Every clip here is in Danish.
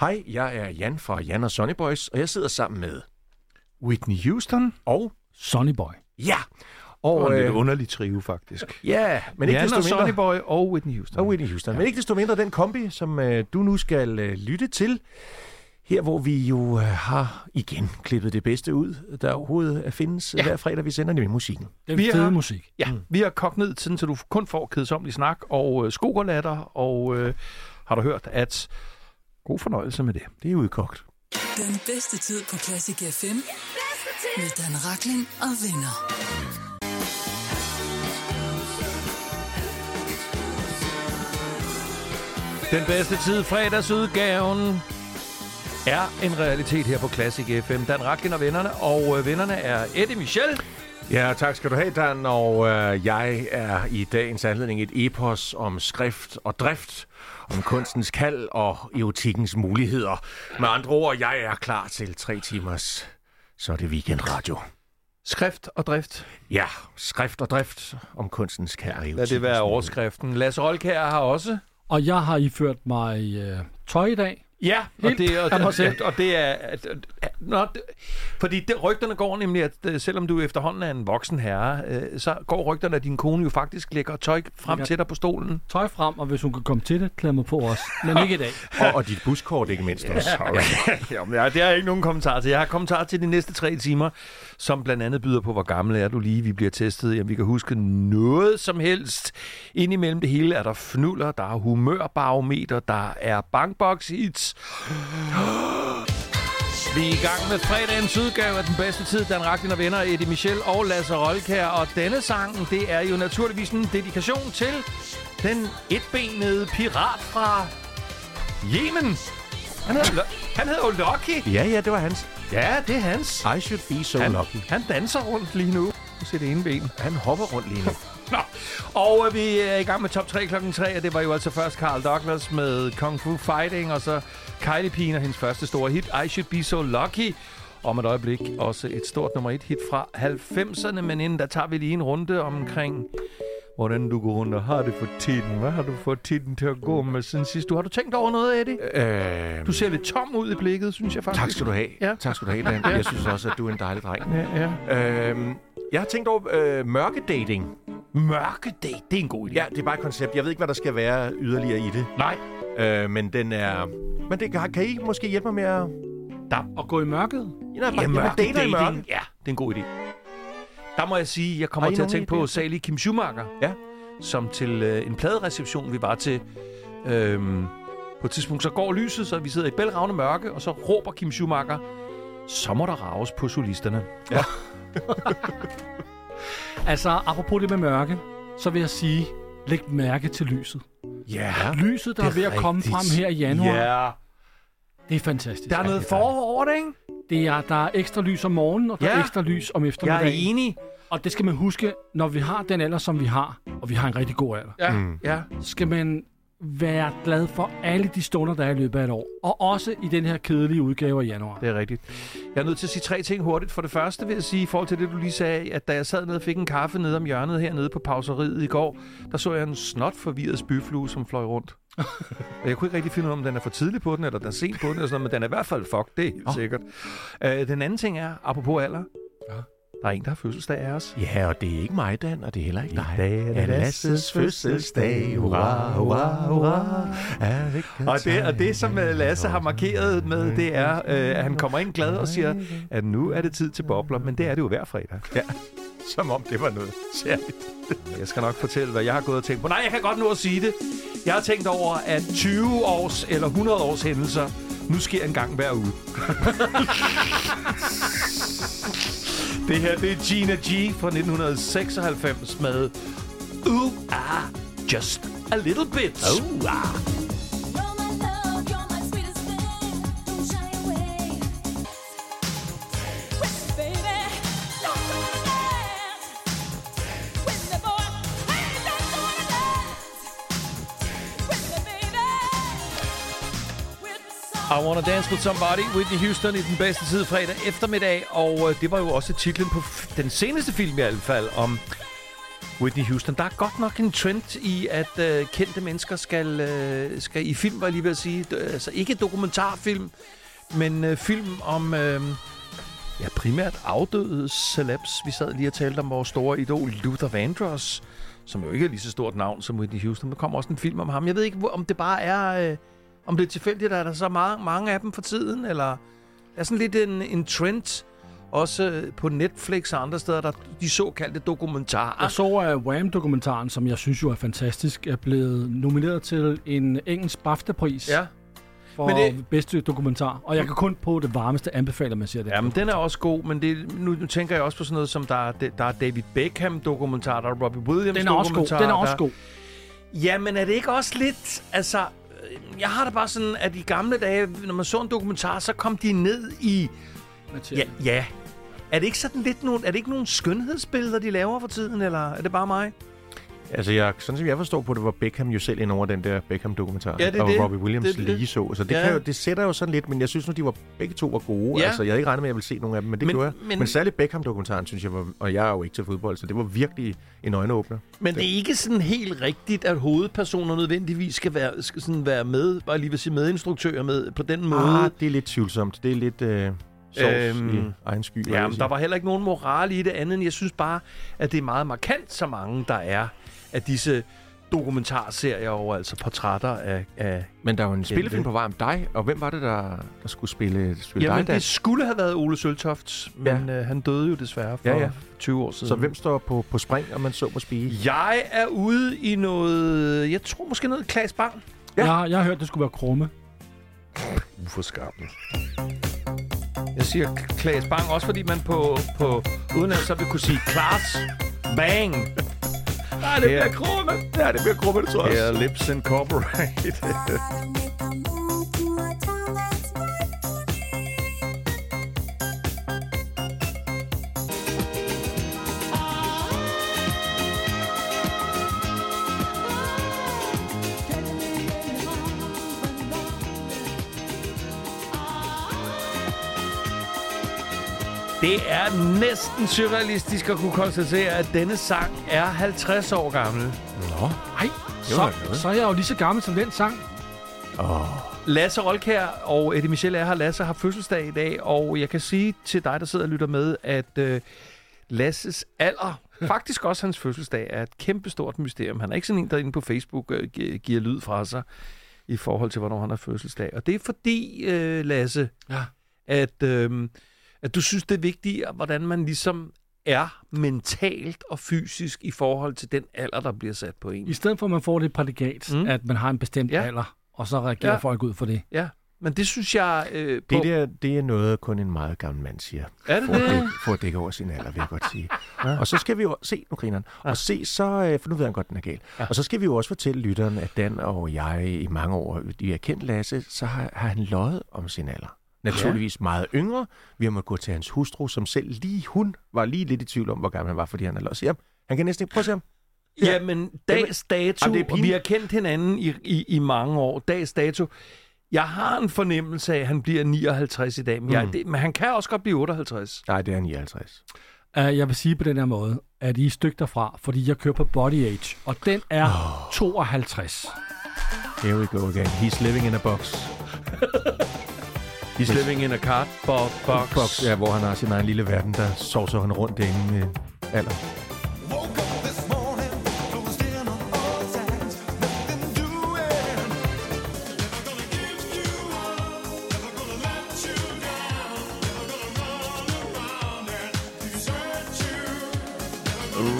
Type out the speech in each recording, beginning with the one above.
Hej, jeg er Jan fra Jan og Sonny Boys, og jeg sidder sammen med... Whitney Houston Og... Sonny Boy. Ja! og Og... en lidt Øh, underlig trio, faktisk. ja, men ikke Jan desto og Sonny mindre... Boy og Whitney Houston. Og Whitney Houston. Ja. Men ikke desto mindre den kombi, som øh, du nu skal øh, lytte til. Her, hvor vi jo øh, har igen klippet det bedste ud, der overhovedet findes ja. hver fredag, vi sender nemlig musikken. Den Vi fede har- musik. Ja, vi har kogt ned til, så du kun får kedsomlig snak og øh, skogerlatter, og øh, har du hørt, at god fornøjelse med det. Det er udkogt. Den bedste tid på Classic FM med Dan Rakling og venner. Den bedste tid, fredagsudgaven, er en realitet her på Classic FM. Dan Raklin og vennerne, og øh, vennerne er Eddie Michel. Ja, tak skal du have, Dan. Og øh, jeg er i dagens anledning et epos om skrift og drift, om kunstens kald og erotikkens muligheder. Med andre ord, jeg er klar til tre timers, så er det weekendradio. Skrift og drift. Ja, skrift og drift om kunstens og Lad det være overskriften. Lasse Rolkær har også. Og jeg har iført mig øh, tøj i dag. Ja, og Helt det, og, og, selv. og det er... At, at, at, det, fordi det, rygterne går nemlig, at øh, selvom du efterhånden er en voksen herre, øh, så går rygterne, at din kone jo faktisk lægger tøj frem Lægger- til dig på stolen. Tøj frem, og hvis hun kan komme til det, klæder mig på også. Men ikke i dag. Og, og dit buskort ikke mindst også. Ja, men ja, det har jeg ikke nogen kommentar til. Jeg har kommentar til de næste tre timer, som blandt andet byder på, hvor gammel er du lige, vi bliver testet. Jamen, vi kan huske noget som helst. Indimellem det hele er der fnuller, der er humørbarometer, der er bankbox hits. Vi er i gang med fredagens udgave af Den Bedste Tid. Dan og venner, Eddie Michel og Lasse Rolkær. Og denne sang, det er jo naturligvis en dedikation til den etbenede pirat fra Yemen. Han hedder, han hedder Lucky. Ja, ja, det var hans. Ja, det er hans. I should be so Han, lucky. han danser rundt lige nu. Ser det ene ben. Han hopper rundt lige nu. Nå. Og øh, vi er i gang med top 3 klokken 3, og det var jo altså først Carl Douglas med Kung Fu Fighting, og så Kylie Pine og hendes første store hit, I Should Be So Lucky. Om et øjeblik også et stort nummer 1 hit fra 90'erne, men inden der tager vi lige en runde omkring, hvordan du går rundt og har det for tiden. Hvad har du fået tiden til at gå med siden sidst? Du har du tænkt over noget, Eddie? Øh, Du ser lidt tom ud i blikket, synes jeg faktisk. tak skal du have. Ja. Tak skal du have, Dan. Jeg synes også, at du er en dejlig dreng. Ja, ja. Øhm, jeg har tænkt over øh, mørkedating. Mørkedate, det er en god idé. Ja, det er bare et koncept. Jeg ved ikke, hvad der skal være yderligere i det. Nej, Øh, men den er... Men det, kan, kan I måske hjælpe mig med at... Og gå i mørket. Ja, bare, Ja, mørke i mørke. dating. Ja, det er en god idé. Der må jeg sige, jeg kommer til at tænke på? Sally Kim Schumacher. Ja. Som til øh, en pladereception, vi var til. Øhm, på et tidspunkt, så går lyset, så vi sidder i bælragende mørke, og så råber Kim Schumacher, så må der raves på solisterne. Altså, apropos det med mørke, så vil jeg sige, læg mærke til lyset. Ja. Lyset, der er, Det er ved at komme rigtigt. frem her i januar, Ja. Det er fantastisk. Der er noget forår over det, ikke? Det er, der er ekstra lys om morgenen, og der Ja. er ekstra lys om Jeg er eftermiddagen. enig. Og det skal man huske, når vi har den alder, som vi har, og vi har en rigtig god alder, Ja, Mm. ja. skal man være glad for alle de stunder, der er i løbet af et år. Og også i den her kedelige udgave af januar. Det er rigtigt. Jeg er nødt til at sige tre ting hurtigt. For det første vil jeg sige, i forhold til det, du lige sagde, at da jeg sad nede og fik en kaffe nede om hjørnet hernede på pauseriet i går, der så jeg en snot forvirret spyflue, som fløj rundt. Jeg kunne ikke rigtig finde ud af, om den er for tidlig på den, eller den er sent på den, eller sådan noget, men den er i hvert fald fuck, det er helt Nå. sikkert. Uh, den anden ting er, apropos alder, Ja. der er en, der har fødselsdag af os. Ja, og det er ikke mig, Dan, og det er heller ikke dig. dag er det Lasses fødselsdag. Hurra, hurra, hurra. Og det, og det, som øh, Lasse har markeret med, det er, øh, at han kommer ind glad og siger, at nu er det tid til bobler, men det er det jo hver fredag. Ja, som om det var noget særligt. Jeg skal nok fortælle, hvad jeg har gået og tænkt på. Nej, jeg kan godt nå at sige det. Jeg har tænkt over, at 20 års eller 100 års hændelser nu sker en gang hver uge. det her, det er Gina G fra 1996 med Ooh, ah, just a little bit. Oh, ah. Wanna Dance With Somebody, Whitney Houston i den bedste tid fredag eftermiddag. Og øh, det var jo også titlen på f- den seneste film i hvert fald om Whitney Houston. Der er godt nok en trend i, at øh, kendte mennesker skal, øh, skal i film, var jeg lige ved at sige. D- Altså ikke dokumentarfilm, men øh, film om øh, ja, primært afdøde celebs. Vi sad lige og talte om vores store idol Luther Vandross, som jo ikke er lige så stort navn som Whitney Houston. Der kommer også en film om ham. Jeg ved ikke, hvor- om det bare er... Øh, om det er tilfældigt, at der er så mange, mange af dem for tiden, eller... Der er sådan lidt en, en trend, også øh, på Netflix og andre steder, der de såkaldte dokumentarer. Jeg så, at Wham-dokumentaren, som jeg synes jo er fantastisk, er blevet nomineret til en engelsk BAFTA-pris Ja, for men det... bedste dokumentar. Og jeg kan kun på det varmeste anbefale, at man ser det. ja men den er også god, men det, nu, nu tænker jeg også på sådan noget som, der er, der er David Beckham-dokumentar, der er Robbie Williams Den er også god. Den er også der, god. Ja, men er det ikke også lidt... Altså, øh, jeg har det bare sådan, at i gamle dage, når man så en dokumentar, så kom de ned i... Ja, ja. Er det ikke sådan lidt nogle, er det ikke nogle skønhedsbilleder, de laver for tiden, eller er det bare mig? Altså, jeg, sådan som jeg forstår på det, var Beckham jo selv ind over den der Beckham-dokumentar. Ja, det og det. Robbie Williams Det det. lige så. Så det, Ja. kan jo, det sætter jo sådan lidt, men jeg synes nu, de var begge to var gode. Ja. Altså, jeg havde ikke regnet med, at jeg ville se nogle af dem, men det Men- gjorde jeg. men- Men, særligt Beckham-dokumentaren, synes jeg var, og jeg er jo ikke til fodbold, så det var virkelig en øjenåbner. Men det er ikke sådan helt rigtigt, at hovedpersoner nødvendigvis skal være, skal sådan være med, bare lige vil sige medinstruktører med på den måde. Ah, det er lidt tvivlsomt. Det er lidt øh, sovs Øhm, i egen sky. Ja, men der var heller ikke nogen moral i det andet, end jeg synes bare, at det er meget markant, så mange der er af disse dokumentarserier over altså portrætter af... af Men der var en spillefilm på vej om dig, og hvem var det, der, der skulle spille, spille Jamen, dig der? det skulle have været Ole Søltoft, men ja. øh, han døde jo desværre for Ja, ja. 20 år siden. Så hvem står på, på spring, og man så på spige? Jeg er ude i noget... Jeg tror måske noget Klaas Bang. Ja. Jeg, har- jeg har hørt, det skulle være krumme. Uforskammende. Jeg siger Klaas Bang, også fordi man på, på udenlands så vil kunne sige Klaas Bang. Nej, det bliver krumme. Ja, det bliver krumme, det tror Her Lips Incorporated. Det er næsten surrealistisk at kunne konstatere, at denne sang er 50 år gammel. Nå. Ej, så, så er jeg jo lige så gammel som den sang. Lasse Rolkær og Eddie Michel er her. Lasse har fødselsdag i dag, og jeg kan sige til dig, der sidder og lytter med, at øh, Lasses alder, faktisk også hans fødselsdag, er et kæmpestort mysterium. Han er ikke sådan en, der inde på Facebook øh, gi- giver lyd fra sig i forhold til, hvornår han har fødselsdag. Og det er fordi, øh, Lasse, Ja. at, øh, at du synes, det er vigtigt, hvordan man ligesom er mentalt og fysisk i forhold til den alder, der bliver sat på en. I stedet for, at man får det prædikat, Mm. at man har en bestemt Ja. alder, og så reagerer Ja. folk ud for det. Ja, men det synes jeg... Øh, på, Det, der, det er noget, kun en meget gammel mand siger. er det For at, det? dække, for at dække over sin alder, vil jeg godt sige. Ja. Og så skal vi jo se, nu griner han, og se så, øh, for nu ved han godt, den er gal. Ja. Og så skal vi jo også fortælle lytteren, at Dan og jeg i mange år, de har kendt Lasse, så har, har han løjet om sin alder. Naturligvis meget yngre. Vi har måttet gå til hans hustru, som selv lige hun var lige lidt i tvivl om, hvor gammel han var, fordi han løjet. Så ham. Han kan næsten ikke prøve at se ham. Ja, men dags dato, Jamen, det er vi har kendt hinanden i, i, i mange år. Dags dato. Jeg har en fornemmelse af, at han bliver 59 i dag, men, mm. jeg, det, men han kan også godt blive 58. Nej, det er 59. Uh, jeg vil sige på den her måde, at I er stykke derfra, fordi jeg kører på Body Age, og den er oh. 52. Here we go again. He's living in a box. He's living in a cardboard box. box ja, hvor han har sin egen lille verden, der sovser han rundt inde med alder.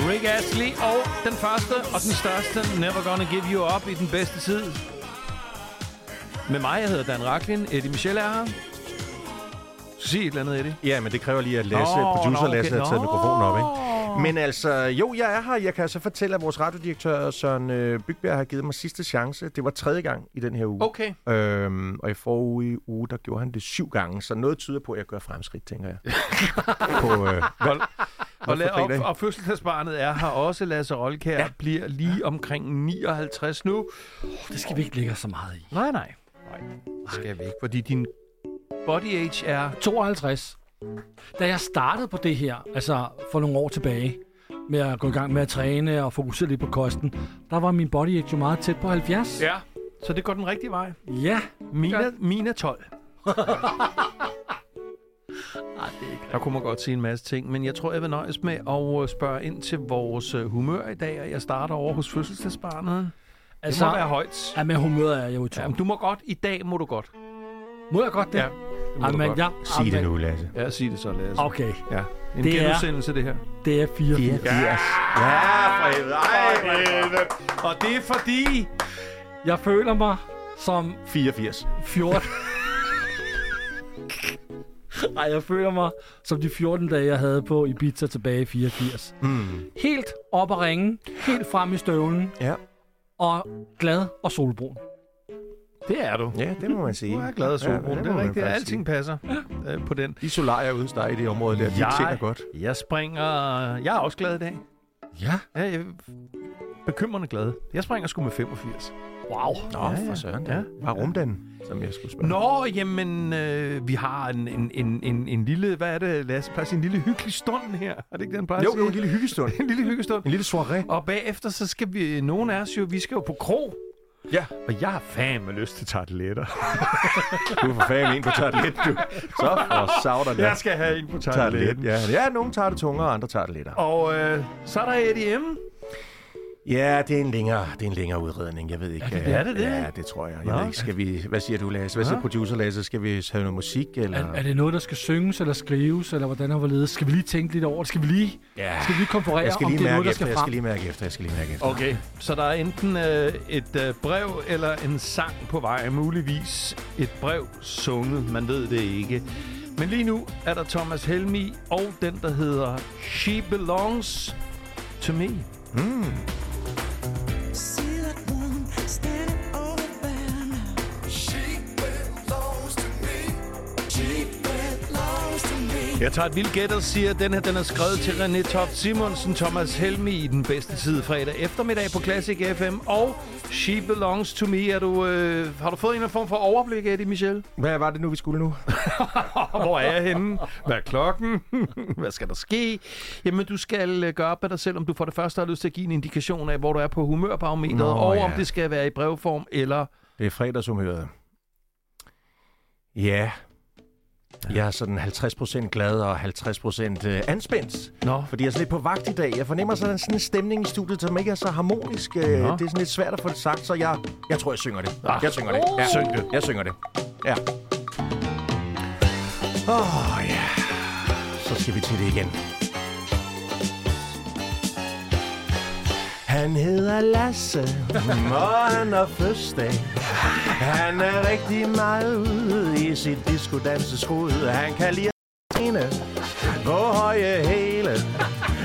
Rick Astley og den første og den største Never Gonna Give You Up i den bedste tid. Med mig, jeg hedder Dan Raklin. Eddie Michel er her. Sig et eller andet, Eddie. Ja, men det kræver lige, at Lasse, Nå, producer nå, okay. Lasse, har taget Nå. mikrofonen op, ikke? Men altså, jo, jeg er her. Jeg kan så fortælle, at vores radiodirektør Søren øh, Bygberg har givet mig sidste chance. Det var tredje gang i den her uge. Okay. Øhm, og i forrige uge, der gjorde han det syv gange, så noget tyder på, at jeg gør fremskridt, tænker jeg. på, øh, vold. Og, la- og, og fødselsdagsbarnet er her også. Lasse Rolkær ja. bliver lige omkring 59 nu. Det skal vi ikke lægge så meget i. Nej, nej. Nej, skal vi ikke, fordi din body age er... 52. Da jeg startede på det her, altså for nogle år tilbage, med at gå i gang med at træne og fokusere lidt på kosten, der var min body age jo meget tæt på 70. Ja, så det går den rigtige vej. Ja. Min er, min er 12. Der kunne man godt sige en masse ting, men jeg tror, jeg vil nøjes med at øh, spørge ind til vores øh, humør i dag, og jeg starter over hos fødselsdagsbarnet. Altså, det må være højt. Ja, med humøret er jeg jo i Ja, top. men du må godt. I dag må du godt. Må jeg godt det? Ja, det må Ja, du men godt. jeg, Sig det nu, Lasse. Ja, sig det så, Lasse. Okay, Ja. En Det er- genudsendelse, det her. det er 84. Ja, ja for helvede. Ej, Og det er fordi... Jeg føler mig som 84. 14. Ej, jeg føler mig som de 14 dage, jeg havde på Ibiza tilbage i 84. Mm. Helt op at ringe, helt frem i støvlen, Ja. Og glad og solbrun. Det er du. ja, det må man sige. Du er glad og solbrun. Ja, det må er rigtigt. Alting passer øh, på den. De solarier ude dig i det område der, de Jeg- tjener godt. Jeg springer... Jeg er også glad i dag. Ja. Ja, jeg er bekymrende glad. Jeg springer sgu med 85. Wow. Nå, Ja, ja. for søren. Ja. Ja. Var rumden, som jeg skulle spørge. Nå, jamen, øh, vi har en, en, en, en, en lille... Hvad er det, Lasse? Plads, en lille hyggelig stund her. Er det ikke den plejer Jo, jo, en lille hyggestund. en lille hyggestund. En lille soirée. Og bagefter, så skal vi... Nogle af os jo... Vi skal jo på krog. Ja. Og jeg har fandme lyst til tarteletter. Du er for fanden en på tartelet, du. Så for savder Jeg skal have en på tartelet. tarteletten. Ja. ja, nogen tager det tungere, og andre tager det lettere. Og øh, så er der Eddie M. Ja, det er en længere, det er en længere udredning. Jeg ved ikke. det det? Er det det? Ja, det tror jeg. Jeg Nå. ved ikke, skal vi... Hvad siger du, Lasse? Hvad siger producer, Lasse? Skal vi have noget musik, eller... Er, er det noget, der skal synges eller skrives, eller hvordan og hvorledes? Skal vi lige tænke lidt over det? Skal vi lige, Ja. skal vi lige konferere, Jeg skal om lige det er noget, der efter, skal jeg frem? skal lige mærke efter, jeg skal lige mærke efter. Okay, så der er enten øh, et øh, brev eller en sang på vej. Muligvis et brev sunget, man ved det ikke. Men lige nu er der Thomas Helmi og den, der hedder She Belongs to Me. Mm. Jeg tager et vildt gæt og siger, at den her den er skrevet til René Toft Simonsen, Thomas Helmi i den bedste tid fredag eftermiddag på Classic FM. Og She Belongs to Me. Er du, øh, har du fået en eller anden form for overblik, Eddie Michel? Hvad var det nu, vi skulle nu? Hvor er jeg henne? Hvad er klokken? Hvad skal der ske? Jamen, du skal øh, gøre op med dig selv, om du for det første har lyst til at give en indikation af, hvor du er på humørbarometeret, Nå, og ja. om det skal være i brevform, eller... Det er fredagshumøret. Ja. Jeg er sådan 50% glad og 50% øh, anspændt. Nå. Fordi jeg er sådan lidt på vagt i dag. Jeg fornemmer sådan sådan en stemning i studiet, som ikke er så harmonisk. Øh, Nå. Det er sådan lidt svært at få det sagt, så jeg, jeg tror, jeg synger det. Ah. Jeg synger det. Ja. Syng det. Jeg synger det. Ja. Åh, oh, ja. Så skal vi til det igen. Han hedder Lasse, og han har fødselsdag. Han er rigtig meget ude i sit diskodanseskud. Han kan lide at på høje hele.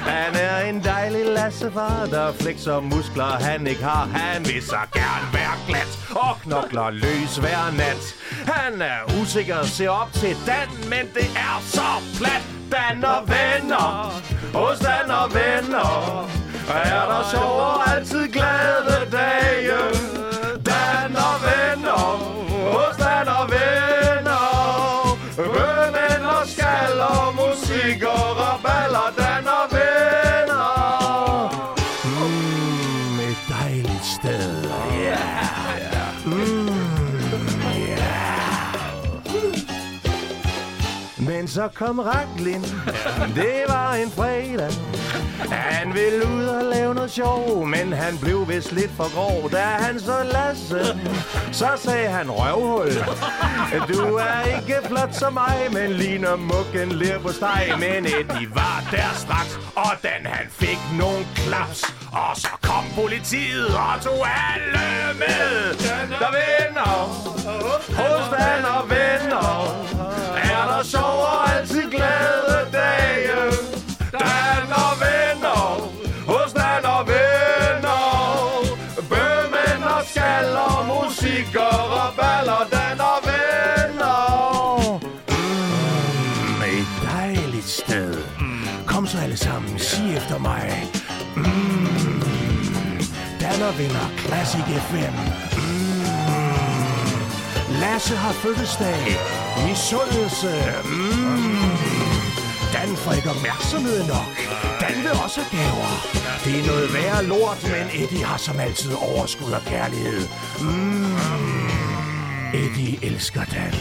Han er en dejlig lassefar, der flexer muskler, han ikke har. Han vil så gerne være glat og knokler løs hver nat. Han er usikker at se op til Dan, men det er så plat. Dan og venner, hos Dan og venner, er der sjov og altid glade dage. Dan og venner, hos Dan og venner, bømænd og skal og musik og raballer, Dan og venner. Mm, et dejligt sted. Ja. Mm, ja. Men så kom Raklin, det var en fredag. Han ville ud og lave noget sjov, men han blev vist lidt for grov. Da han så Lasse, så sagde han røvhul. Du er ikke flot som mig, men ligner mukken ler på steg. Men Eddie var der straks, og den han fik nogle klaps. Og så kom politiet og tog alle med. Der vinder hos Dan og venner. Er der sjov og altid glade dage. Efter mig. Mm, Dan og Classic FM. Mm, Lasse har fødselsdag. Misundelse. Mm. Dan får ikke opmærksomhed nok. Dan vil også have gaver. Det er noget værre lort, men Eddie har som altid overskud og kærlighed. Mm. Eddie elsker Dan.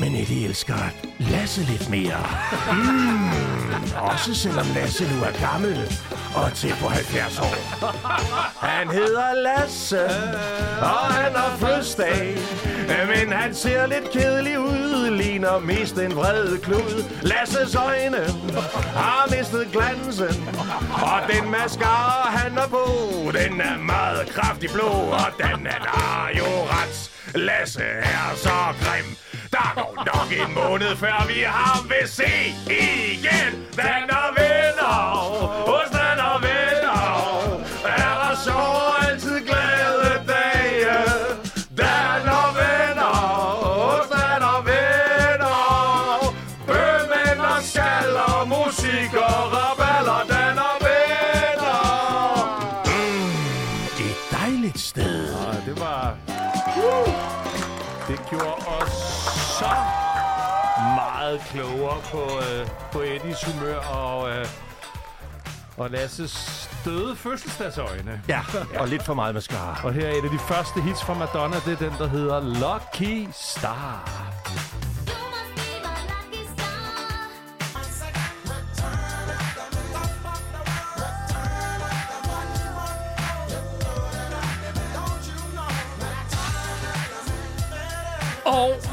Men Eddie elsker Lasse lidt mere. Mm. Også selvom Lasse nu er gammel og til på 70 år. Han hedder Lasse, og han har fødselsdag. Men han ser lidt kedelig ud, ligner mest en vred klud. Lasses øjne har mistet glansen, og den mascara han har på, den er meget kraftig blå, og den er jo ret. Lasse er så grim. Der går nok en måned, før vi har ved se igen. Vand og venner, hos meget klogere på, øh, på Eddies humør og, øh, og Lasses døde fødselsdagsøjne. Ja, og lidt for meget mascara. Og her er et af de første hits fra Madonna, det er den, der hedder Lucky Star.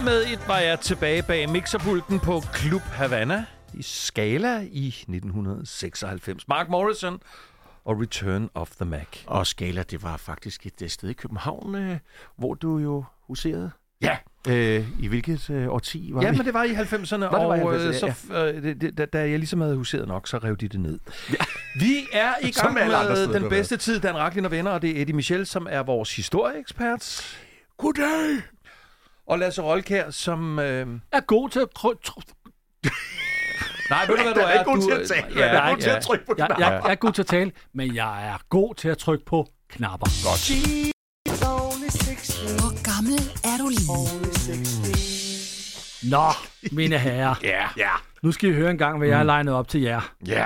Med et var jeg tilbage bag mixerpulten på Club Havana i Scala i 1996. Mark Morrison og Return of the Mac. Og Skala, det var faktisk et øh, sted i København, øh, hvor du jo huserede. Ja, Øh, I hvilket øh, årti var ja vi? men det var i 90'erne, var og i øh, 90'erne, så, øh, det, det, da, da jeg ligesom havde huseret nok, så rev de det ned. Ja. Vi er i gang med den bedste tid, Dan Raklin og venner, og det er Eddie Michel, som er vores historieekspert. Goddag! Og Lasse Rolkær, som... Øh, Er god til at. Tr- nej, ved du hvad du Jeg er er? ikke god til at øh, tale. Jeg er god til at trykke på jeg, knappen. jeg, jeg er god til at tale, men jeg er god til at trykke på knapper. Hvor gammel er du lige? Nå, mine herrer. Ja, ja, Nu skal I høre en gang, hvad jeg har legnet op til jer. ja.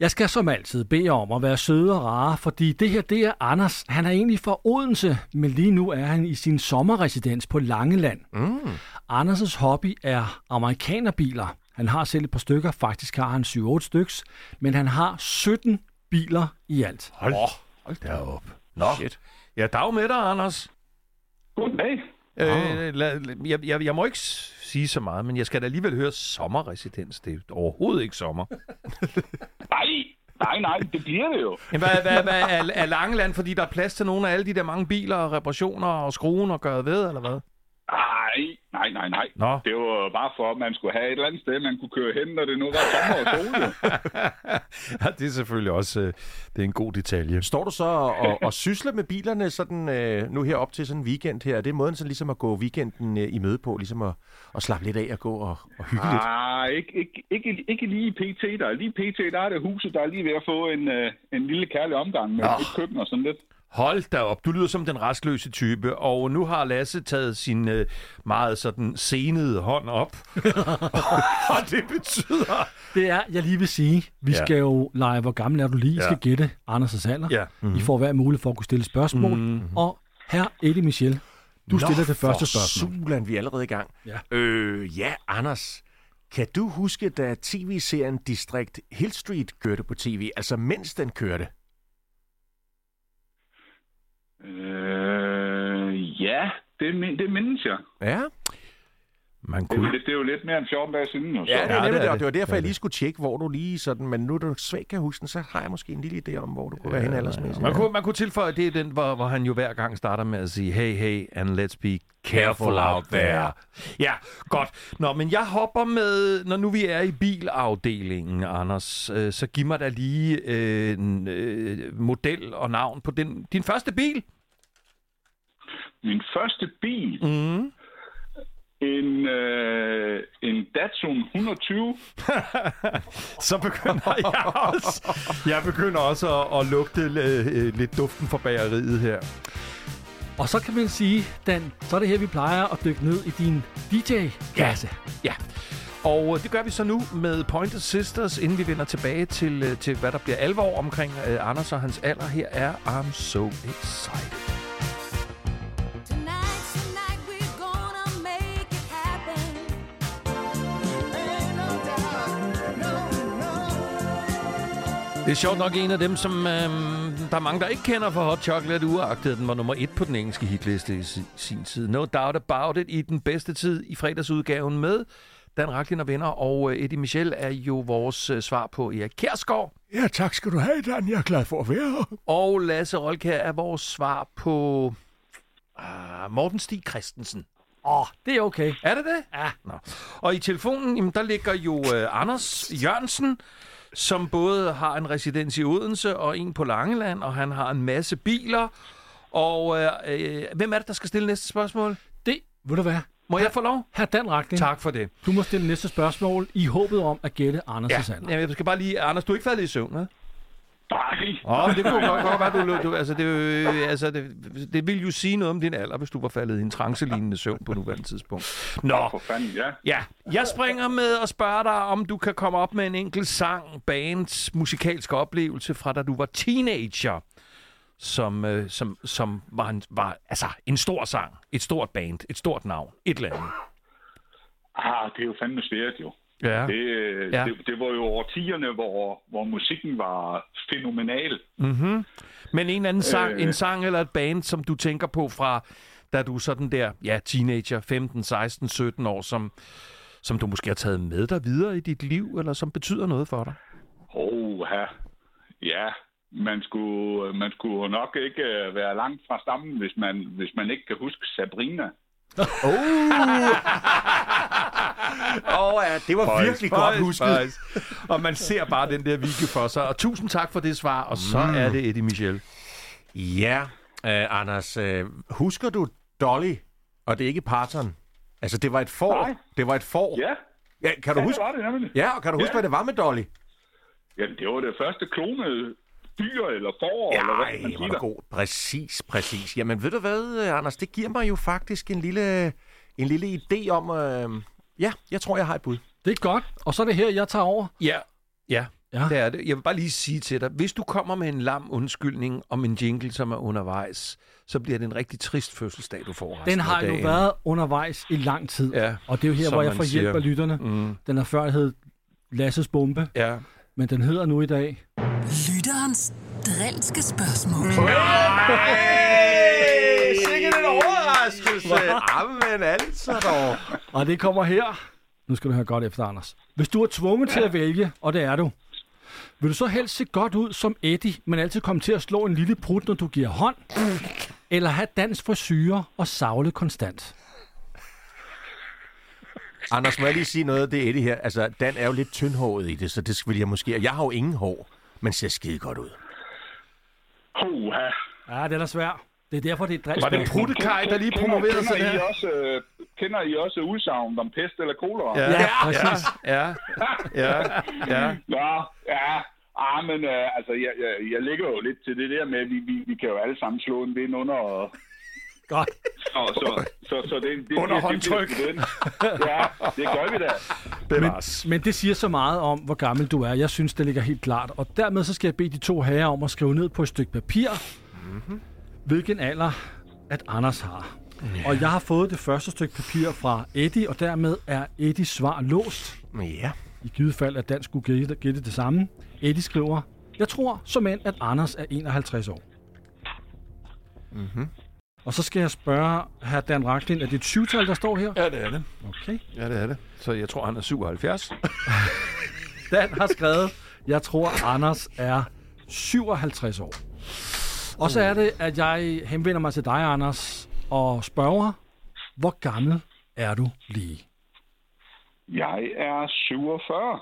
Jeg skal som altid bede om at være søde og rare, fordi det her, det er Anders. Han er egentlig fra Odense, men lige nu er han i sin sommerresidens på Langeland. Mm. Anders' hobby er amerikanerbiler. Han har selv et par stykker, faktisk har han 7-8 styks, men han har 17 biler i alt. Hold, hold da op. Nå, Shit. ja, dag med dig, Anders. Goddag. Øh, la, la- jeg, jeg, jeg må ikke sige så meget, men jeg skal da alligevel høre sommerresidens. Det er overhovedet ikke sommer. Nej, nej, det bliver det jo. Men hvad, hvad, hvad er, er Langeland, fordi der er plads til nogle af alle de der mange biler og reparationer og skruen og gøre ved, eller hvad? Nej, nej, nej, nej. Nå. Det var bare for, at man skulle have et eller andet sted, man kunne køre hen, når det nu var sommer og sol. ja, det er selvfølgelig også øh, det er en god detalje. Står du så og, og sysler med bilerne sådan, øh, nu her op til sådan en weekend her? Er det måden så ligesom at gå weekenden øh, i møde på? Ligesom at, at slappe lidt af og gå og, og hygge lidt? Ah, ikke, ikke, ikke, ikke lige PT. Der er lige PT, der er det huset, der er lige ved at få en, en lille kærlig omgang med et køkken og sådan lidt. Hold da op, du lyder som den restløse type, og nu har Lasse taget sin øh, meget sådan senede hånd op. og det betyder... Det er, jeg lige vil sige, vi Ja. ja. skal jo lege, hvor gammel er du lige? I Ja. skal gætte Anders' alder. Ja. Mm-hmm. I får hver mulighed for at kunne stille spørgsmål. Mm-hmm. Og her Eddie Michel, du stiller det første spørgsmål. Sulan, vi er allerede i gang. Ja. Øh, ja, Anders. Kan du huske, da tv-serien District Hill Street kørte på tv? Altså, mens den kørte? Øh, ja, det, det mindes jeg. Ja. Man Det, kunne... det, det er jo lidt mere end 14 dage siden. Jo, så. Ja, det er Ja, nemlig det det, er og det var derfor, er jeg lige skulle tjekke, hvor du lige sådan... Men nu er du svagt kan huske den, så har jeg måske en lille idé om, hvor du kunne være henne aldersmæssigt. Man kunne, man kunne tilføje, at det er den, hvor, hvor han jo hver gang starter med at sige, hey, hey, and let's be careful out there. Ja, godt. Nå, men jeg hopper med, når nu vi er i bilafdelingen, Anders, øh, så giv mig da lige øh, en øh, model og navn på den, din første bil. Min første bil, Mm. en, øh, en Datsun 120. Så begynder jeg også, jeg begynder også at, at lugte øh, lidt duften fra bageriet her. Og så kan man sige, Dan, så er det her, vi plejer at dykke ned i din DJ-kasse. Ja. Og øh, det gør vi så nu med Pointer Sisters, inden vi vender tilbage til, øh, til hvad der bliver alvor omkring øh, Anders og hans alder. Her er I'm So Excited. Det er sjovt nok en af dem, som øh, der er mange, der ikke kender for Hot Chocolate, uagtet den var nummer et på den engelske hitliste i si- sin tid. No Doubt About It i den bedste tid i fredagsudgaven med Dan Racklin og venner, og øh, Eddie Michel er jo vores øh, svar på Erik Kjærsgaard. Ja, tak skal du have, Dan. Jeg er glad for at være her. Og Lasse Rolkær er vores svar på uh, Morten Stig Christensen. Åh, oh, det er okay. Er det det? Ja. Nå. Og i telefonen, jamen, der ligger jo uh, Anders Jørgensen, som både har en residens i Odense og en på Langeland, og han har en masse biler. Og uh, uh, hvem er det, der skal stille næste spørgsmål? Det, ved du hvad? Må jeg få lov? Herr Dan Racklin, Tak for det. du må stille næste spørgsmål i håbet om at gætte Anders' Ja, alder. jamen, jeg skal bare lige... Anders, du er ikke faldet i søvn, vel? Nej, Åh, oh, det kunne godt, godt være, du, du, altså, det, jo- altså, det, det vil jo sige noget om din alder, hvis du var faldet i en trancelignende søvn på nuværende tidspunkt. Nå, for fanden, ja. ja. Jeg springer med og spørger dig, om du kan komme op med en enkelt sang, bands, musikalsk oplevelse fra da du var teenager, som, øh, som, som var, en, var altså, en stor sang, et stort band, et stort navn, et eller andet. Ah, det er jo fandme svært, jo. Ja. Det, Ja. ja. det, det var jo årtierne, hvor, hvor musikken var fænomenal. Mm-hmm. Men en anden sang, øh... En sang eller et band, som du tænker på fra, da du sådan der, ja, teenager, 15, 16, 17 år, som, som du måske har taget med dig videre i dit liv, eller som betyder noget for dig? Åh, her. Ja, man skulle, man skulle nok ikke øh, være langt fra stammen, hvis man, hvis man ikke kan huske Sabrina. Åh, oh, ja, det var virkelig godt husket. Og man ser bare den der video for sig. Og tusind tak for det svar, og så mm. er det Eddie Michel. Ja, øh, Anders, øh, husker du Dolly, og det er ikke Parton? Altså, det var et får. Nej. Det var et får. Ja, ja kan du ja huske? det var det nemlig. Ja, og kan du huske, Ja. hvad det var med Dolly? Ja, det var det første klonede dyr eller får, eller hvad man siger. er god. Præcis, præcis. Jamen, ved du hvad, øh, Anders? Det giver mig jo faktisk en lille, en lille idé om... Øh, ja, jeg tror, jeg har et bud. Det er godt. Og så er det her, jeg tager over. Ja, ja, Ja. ja, det er det. Jeg vil bare lige sige til dig, hvis du kommer med en lam undskyldning om en jingle, som er undervejs, så bliver det en rigtig trist fødselsdag, du får Den har jo været undervejs i lang tid. Ja, Og det er jo her, hvor jeg får hjælp af lytterne. Mm, Den har før hed Lasses Bombe, ja. Men den hedder nu i dag. Lytterens drilske spørgsmål. Hey, sikkert en overraskelse. Jamen altså dog. Og det kommer her. Nu skal du høre godt efter, Anders. Hvis du er tvunget til at vælge, og det er du, vil du så helst se godt ud som Eddie, men altid komme til at slå en lille prut, når du giver hånd? Eller have dans frisyrer og savle konstant? Anders, må jeg lige sige noget? Det er Eddie her. Altså, Dan er jo lidt tyndhåret i det, så det vil jeg måske... Jeg har jo ingen hår, men ser skide godt ud. Hoha. Ja, det er da svært. Det er derfor, det er et Var det. Prutekaj, der lige promoverede sig kender, der? I også, øh, kender I også udsagnet om pest eller kolera? Ja, Ja, præcis. ja, ja, ja. Nå, ja. Ah, men øh, altså, jeg, jeg, jeg ligger jo lidt til det der med, at vi, vi, vi kan jo alle sammen slå en vind under, og Godt. så, så, så, så det, det, Under det, håndtryk. Det, det, det, ja, det gør vi da. Bevares. Men det siger så meget om, hvor gammel du er. Jeg synes, det ligger helt klart. Og dermed så skal jeg bede de to herrer om at skrive ned på et stykke papir, mm-hmm. hvilken alder at Anders har. Ja. Og jeg har fået det første stykke papir fra Eddie, og dermed er Eddies svar låst. Ja. I givet fald, at Dan skulle gætte, gætte det samme. Eddie skriver, jeg tror som end, at Anders er 51 år. Mm-hmm. Og så skal jeg spørge hr. Dan Racklin, er det et syvtal, der står her? Ja, det er det. Okay. Ja, det er det. Så jeg tror, han er 77. Dan har skrevet, jeg tror, Anders er 57 år. Og så er det, at jeg henvender mig til dig, Anders, og spørger, hvor gammel er du lige? Jeg er 47.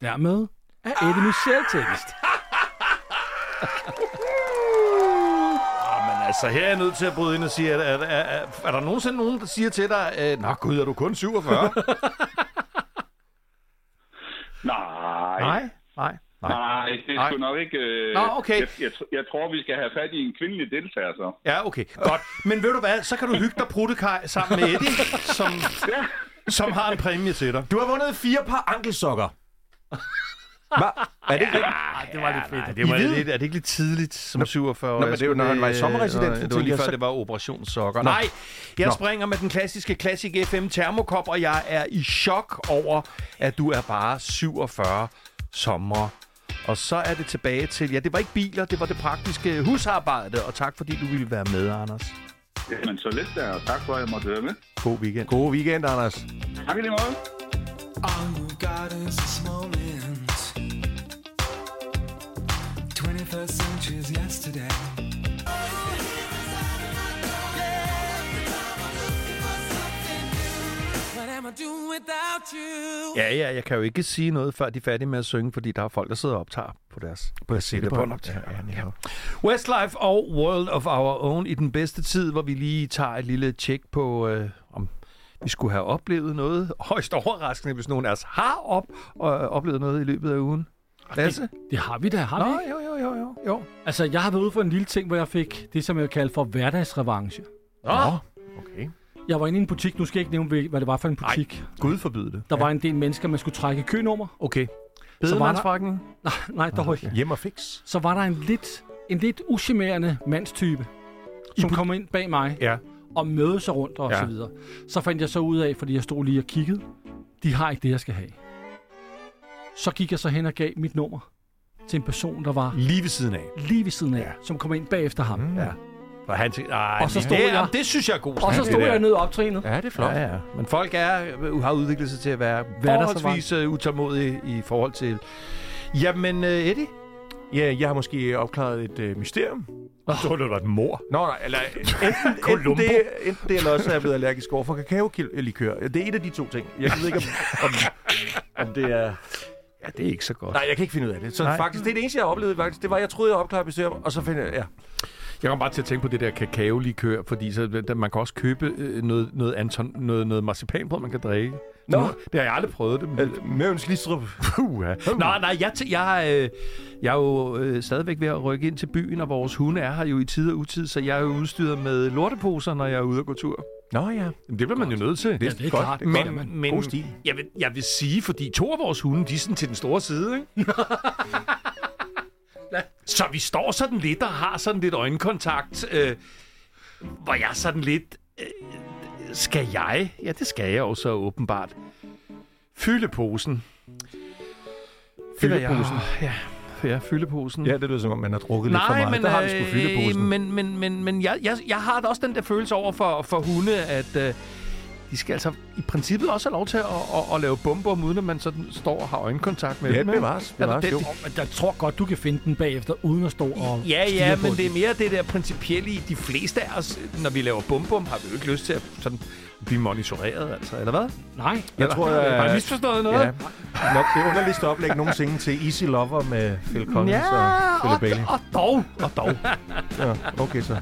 Dermed er Eddie Michel tekst. Men altså, her er jeg nødt til at bryde ind og sige, at er, er, er, er der nogensinde nogen, der siger til dig, øh, Nå gud, er du kun 47? Nej. nej, nej, nej. Nej, det er sgu nok ikke... Øh, Nå, okay. Jeg, jeg, jeg tror, vi skal have fat i en kvindelig deltager, så. Ja, okay, godt. Men ved du hvad, så kan du hygge dig Prutekaj sammen med Eddie, som... Ja, som har en præmie til dig. Du har vundet fire par ankelsokker. Hva? Er det ikke rigtigt? det var lidt fedt. Nej, det var lidt, er det ikke lidt tidligt som 47 år? Nå, men det er jo, når han var i sommerresidens, Det var lige før, så- det var operationssokker. Nej, jeg Nå. springer med den klassiske Classic FM termokop, og jeg er i chok over, at du er bare 47 sommer. Og så er det tilbage til, ja, det var ikke biler, det var det praktiske husarbejde, og tak fordi du ville være med, Anders. Jamen, så lidt der, og tak for, at jeg måtte være med. God weekend. God weekend, Anders. Tak i lige måde. All you got is this moment. 21st century's yesterday. Ja, ja, jeg kan jo ikke sige noget, før de er færdige med at synge, fordi der er folk, der sidder og optager på deres På sættebånd. Ja, ja, ja. Westlife og World of Our Own i den bedste tid, hvor vi lige tager et lille tjek på, øh, om vi skulle have oplevet noget højst overraskende, hvis nogen af os har op, og, oplevet noget i løbet af ugen. Lasse? Det har vi da, har Nå, vi ikke? jo, jo, jo, jo. jo. Altså, jeg har været ude for en lille ting, hvor jeg fik det, som jeg kalder for hverdagsrevanche. Nå, Okay. Jeg var inde i en butik, nu skal jeg ikke nævne, hvad det var for en butik. Gud forbyde det. Der var en del mennesker, man skulle trække kønummer. Okay. Så var der- Bedemandsforretning? Nej, nej, dog ikke. Hjem og fix. Så var der en lidt, en lidt uschammerende mandstype, som kom ind bag mig Ja. og mødede sig rundt og Ja. så videre. Så fandt jeg så ud af, fordi jeg stod lige og kiggede, de har ikke det, jeg skal have. Så gik jeg så hen og gav mit nummer til en person, der var Lige ved siden af. lige ved siden af, ja. som kom ind bagefter ham. Mm. Ja. For han tænkte, ej, Og så det- stod det, jeg- Det synes jeg er god Og så stod jeg der. nede optrænet. Ja, det er flot. Ja, ja. Men folk er, øh, har udviklet sig til at være Hverdagsrevanche. forholdsvis øh, utålmodige i forhold til... Jamen, uh, Eddie? Ja, jeg har måske opklaret et øh, mysterium. Jeg tror, det var et mor. Nå, nej, eller enten, enten, Columbo. det, enten det, eller også er jeg blevet allergisk over for kakaolikør. Det er et af de to ting. Jeg ved ikke, om, om, om det er... Ja, det er ikke så godt. Nej, jeg kan ikke finde ud af det. Så Nej. Faktisk, det er det eneste, jeg oplevede. Faktisk. Det var, jeg troede, jeg opklarede mysterium, og så finder jeg... Ja. Jeg kom bare til at tænke på det der kakaolikør, fordi så, der, man kan også købe øh, noget, noget, Anton, noget, noget marcipanbrød, man kan drikke. Nå. Nu- Det har jeg aldrig prøvet det. Men, Øh, Møvens Listrup. Puh, ja. Nej, nej, jeg, t- jeg, øh, jeg er jo øh, stadigvæk ved at rykke ind til byen, og vores hunde er her jo i tid og utid, så jeg er jo udstyret med lorteposer, når jeg er ude og gå tur. Nå ja. Det bliver man jo nødt til. Ja, det er klart. Det er Men, godt, men God stil. Jeg, vil, jeg vil sige, fordi to af vores hunde, de er sådan til den store side, ikke? så vi står sådan lidt og har sådan lidt øjenkontakt, øh, hvor jeg sådan lidt... Øh, skal jeg? Ja, det skal jeg jo så åbenbart. Fylde posen. Fyldeposen? Ja, ja, fyldeposen. Ja, det lyder som om, man har drukket lidt for Nej, meget. men, der har vi sgu øh, fyldeposen. men, men, men, men jeg, jeg, jeg har da også den der følelse over for, for hunde, at øh, de skal altså i princippet også have lov til at, at, at lave bomber, uden at man sådan står og har øjenkontakt med Ja, dem. ikke? bevares. Ja, bevares det- jo. Men jeg tror godt, du kan finde den bagefter, uden at stå og Ja, ja, på men den. det er mere det der principielle i de fleste af os, når vi laver bum-bum, har vi jo ikke lyst til at sådan blive monitoreret, altså, eller hvad? Nej, Jeg tror, jeg... Har jeg misforstået noget? Ja, nok det underligste oplæg nogensinde til Easy Lover med Phil Collins Ja, og Philip og, Bailey. og dog, og dog. Ja, okay så.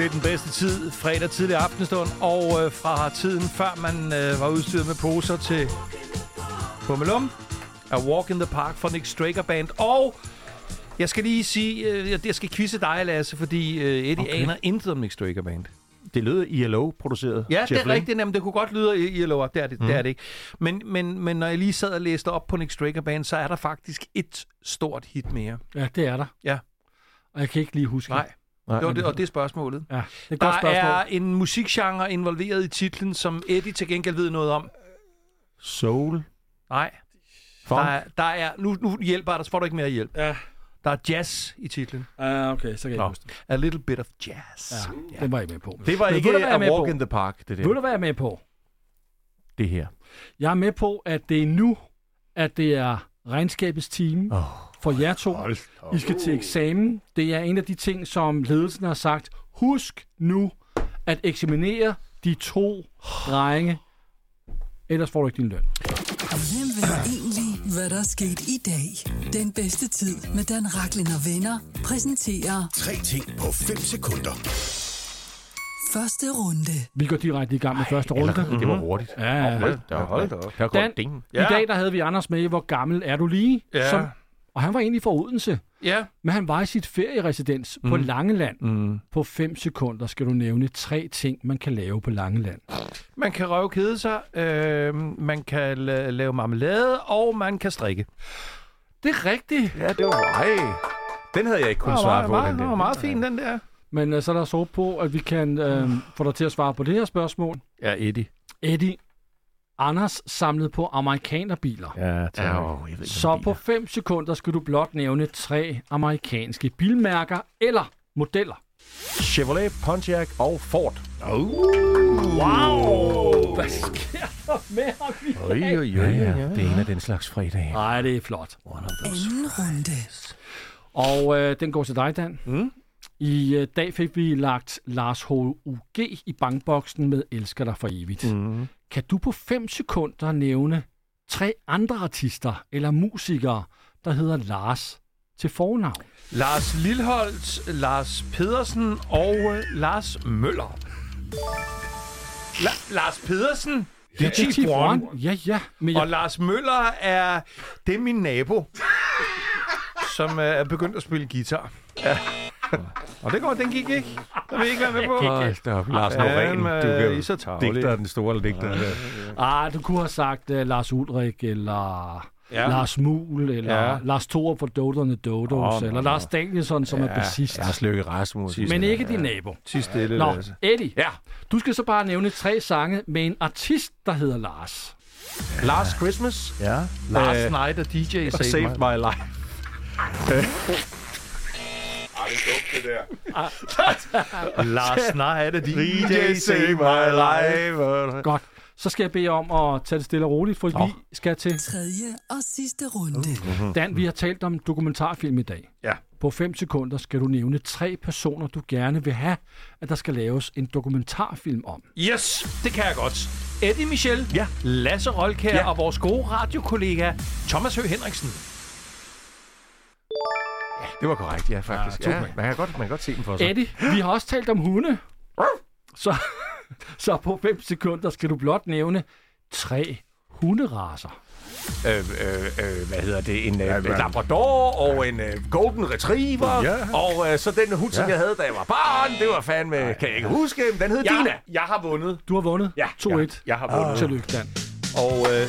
Det er den bedste tid, fredag tidlig aftenstund, og øh, fra tiden før man øh, var udstyret med poser til Bummelum, A Walk in the Park fra Nick Straker Band. Og jeg skal lige sige, øh, jeg- skal quizze dig, Lasse, fordi øh, Eddie okay. Aner intet om Nick Straker Band. Det lød ILO-produceret. Ja, Jeff det er rigtigt, nemlig. Det kunne godt lyde ILO, det er det, mm. det er det ikke. Men, men, men når jeg lige sad og læste op på Nick Straker Band, så er der faktisk et stort hit mere. ja, det er der. Ja. Og jeg kan ikke lige huske Nej, det. Nej, men- det, og det er spørgsmålet. Ja, det er et Der godt spørgsmål. er en musikgenre involveret i titlen, som Eddie til gengæld ved noget om. Soul. Nej. Der Funk. er, der er, nu, nu hjælper jeg dig, så får du ikke mere hjælp. Ja. Der er jazz i titlen. Ah, okay, så kan jeg Nå. huske det. A little bit of jazz. Ja, det var jeg med på. Det var Men ikke du, A med Walk på? in the Park, det du, der. hvad jeg er med på? Det her. Jeg er med på, at det er nu, at det er regnskabets time Oh. For jer to. I skal til eksamen. Det er en af de ting, som ledelsen har sagt. Husk nu at eksaminere de to drenge. Ellers får du ikke din løn. Hvem ved egentlig, hvad der er sket i dag? Den bedste tid med Dan Raklin og venner præsenterer Tre ting på 5 sekunder. første runde. Vi går direkte i gang med første runde. Det var hurtigt. Ja, ja. Der hold da op. Der Dan, ding. I dag der havde vi Anders med. Hvor gammel er du lige? Ja. Som Og han var egentlig fra Odense, Ja. men han var i sit ferieresidens mm. på Langeland. Mm. På 5 sekunder skal du nævne tre ting, man kan lave på Langeland. Man kan røvkede sig, øh, man kan la- lave marmelade, og man kan strikke. Det er rigtigt, Ja, det var... Ej, den havde jeg ikke kunnet svare var, på. meget, den det der. var meget fin, den der. men uh, så lad os håbe på, at vi kan uh, få dig til at svare på det her spørgsmål. Ja, Eddie. Eddie, Anders samlede på amerikanerbiler. Ja, Ja, åh, jeg ved Så på biler. 5 sekunder skal du blot nævne tre amerikanske bilmærker eller modeller. Chevrolet, Pontiac og Ford. Wow! Hvad sker der med ham i dag? oj, Ja, oj, ja, oj. det er en af den slags fredage. Ej, det er flot. Anden runde. Og øh, den går til dig, Dan. Mm. I øh, dag fik vi lagt Lars H.U.G. i bankboksen med Elsker dig for evigt. Mm. Kan du på 5 sekunder nævne tre andre artister eller musikere, der hedder Lars til fornavn? Lars Lilholdt, Lars Pedersen og øh, Lars Møller. La- Lars Pedersen, det er Chief One. Ja, ja. Men Og jeg, Lars Møller er, det er min nabo, som øh, er begyndt at spille guitar. Ja. Og det går, den gik ikke. Den vil I ikke være med på. Hold da op, Lars Ja, Norén. Du øh, kan I så digter den store digter. ah, du kunne have sagt uh, Lars Ulrik, eller Ja. ja. Lars Muhl, eller Ja. ja. Lars Thorup fra Doderne Dodos, oh, eller. Lars Danielsson, som ja. er bassist. Lars Løkke Rasmus. Men ikke din nabo. Tis stille, Nå. Eddie, Ja. du skal så bare nævne tre sange med en artist, der hedder Lars. Last Christmas. Ja. Lars Øh, Knight og DJ og Save, Saved My. My Life. Lars Knight og DJ, DJ Save My Life. Godt. Så skal jeg bede om at tage det stille og roligt, for Nå. vi skal til Tredje og sidste runde. Dan. Vi har talt om dokumentarfilm i dag. Ja. På 5 sekunder skal du nævne tre personer, du gerne vil have, at der skal laves en dokumentarfilm om. Yes, det kan jeg godt. Eddie Michel, Ja. Lasse Rolkær Ja. og vores gode radiokollega Thomas Høgh Henriksen. Det var korrekt, ja, faktisk. Ja, Ja, man, kan godt, man kan godt se den for sig. Eddie, vi har også talt om hunde. Så, så på 5 sekunder skal du blot nævne tre hunderaser. Øh, øh, øh, hvad hedder det? En øh, Labrador og en øh, Golden Retriever. Ja. Og øh, så den hund, som jeg havde, da jeg var barn. Det var fandme, kan jeg ikke huske. men Den hed Dina. jeg har vundet. Du har vundet Ja, 2-1. ja, jeg har vundet. Tillykke, Dan. Og øh,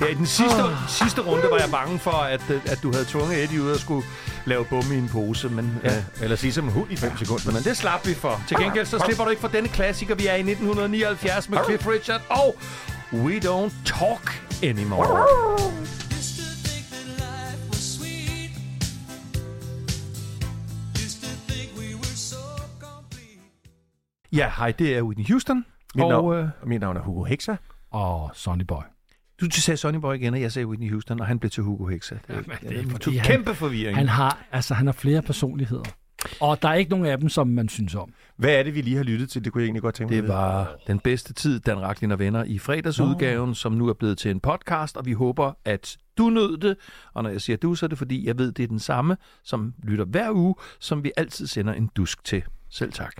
ja, i den sidste, sidste runde var jeg bange for, at, at du havde tvunget Eddie ud og skulle lave bumme i en pose. Men, ja. øh, Eller sige som en hund i 5 sekunder. men det slap vi for. Til gengæld så slipper du ikke for denne klassiker. Vi er i 1979 med Cliff Richard og We Don't Talk Anymore. Ja, hej, det er Whitney Houston. Mit, og navn, øh, mit navn er Hugo Hexa. Og Sonny Boy. Du sagde Sonny Boy igen, og jeg sagde Whitney Houston, og han blev til Hugo Hexa. Det, Jamen, det er fordi, han- kæmpe forvirring. Han har, altså, han har flere personligheder. Og der er ikke nogen af dem, som man synes om. Hvad er det, vi lige har lyttet til? Det kunne jeg egentlig godt tænke mig Det var den bedste tid, Dan Raklin og Venner i fredagsudgaven, som nu er blevet til en podcast, og vi håber, at du nød det. Og når jeg siger du, så er det fordi, jeg ved, det er den samme, som lytter hver uge, som vi altid sender en dusk til. Selv tak.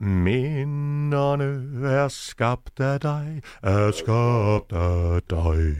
Minderne er skabt af dig, er skabt af dig.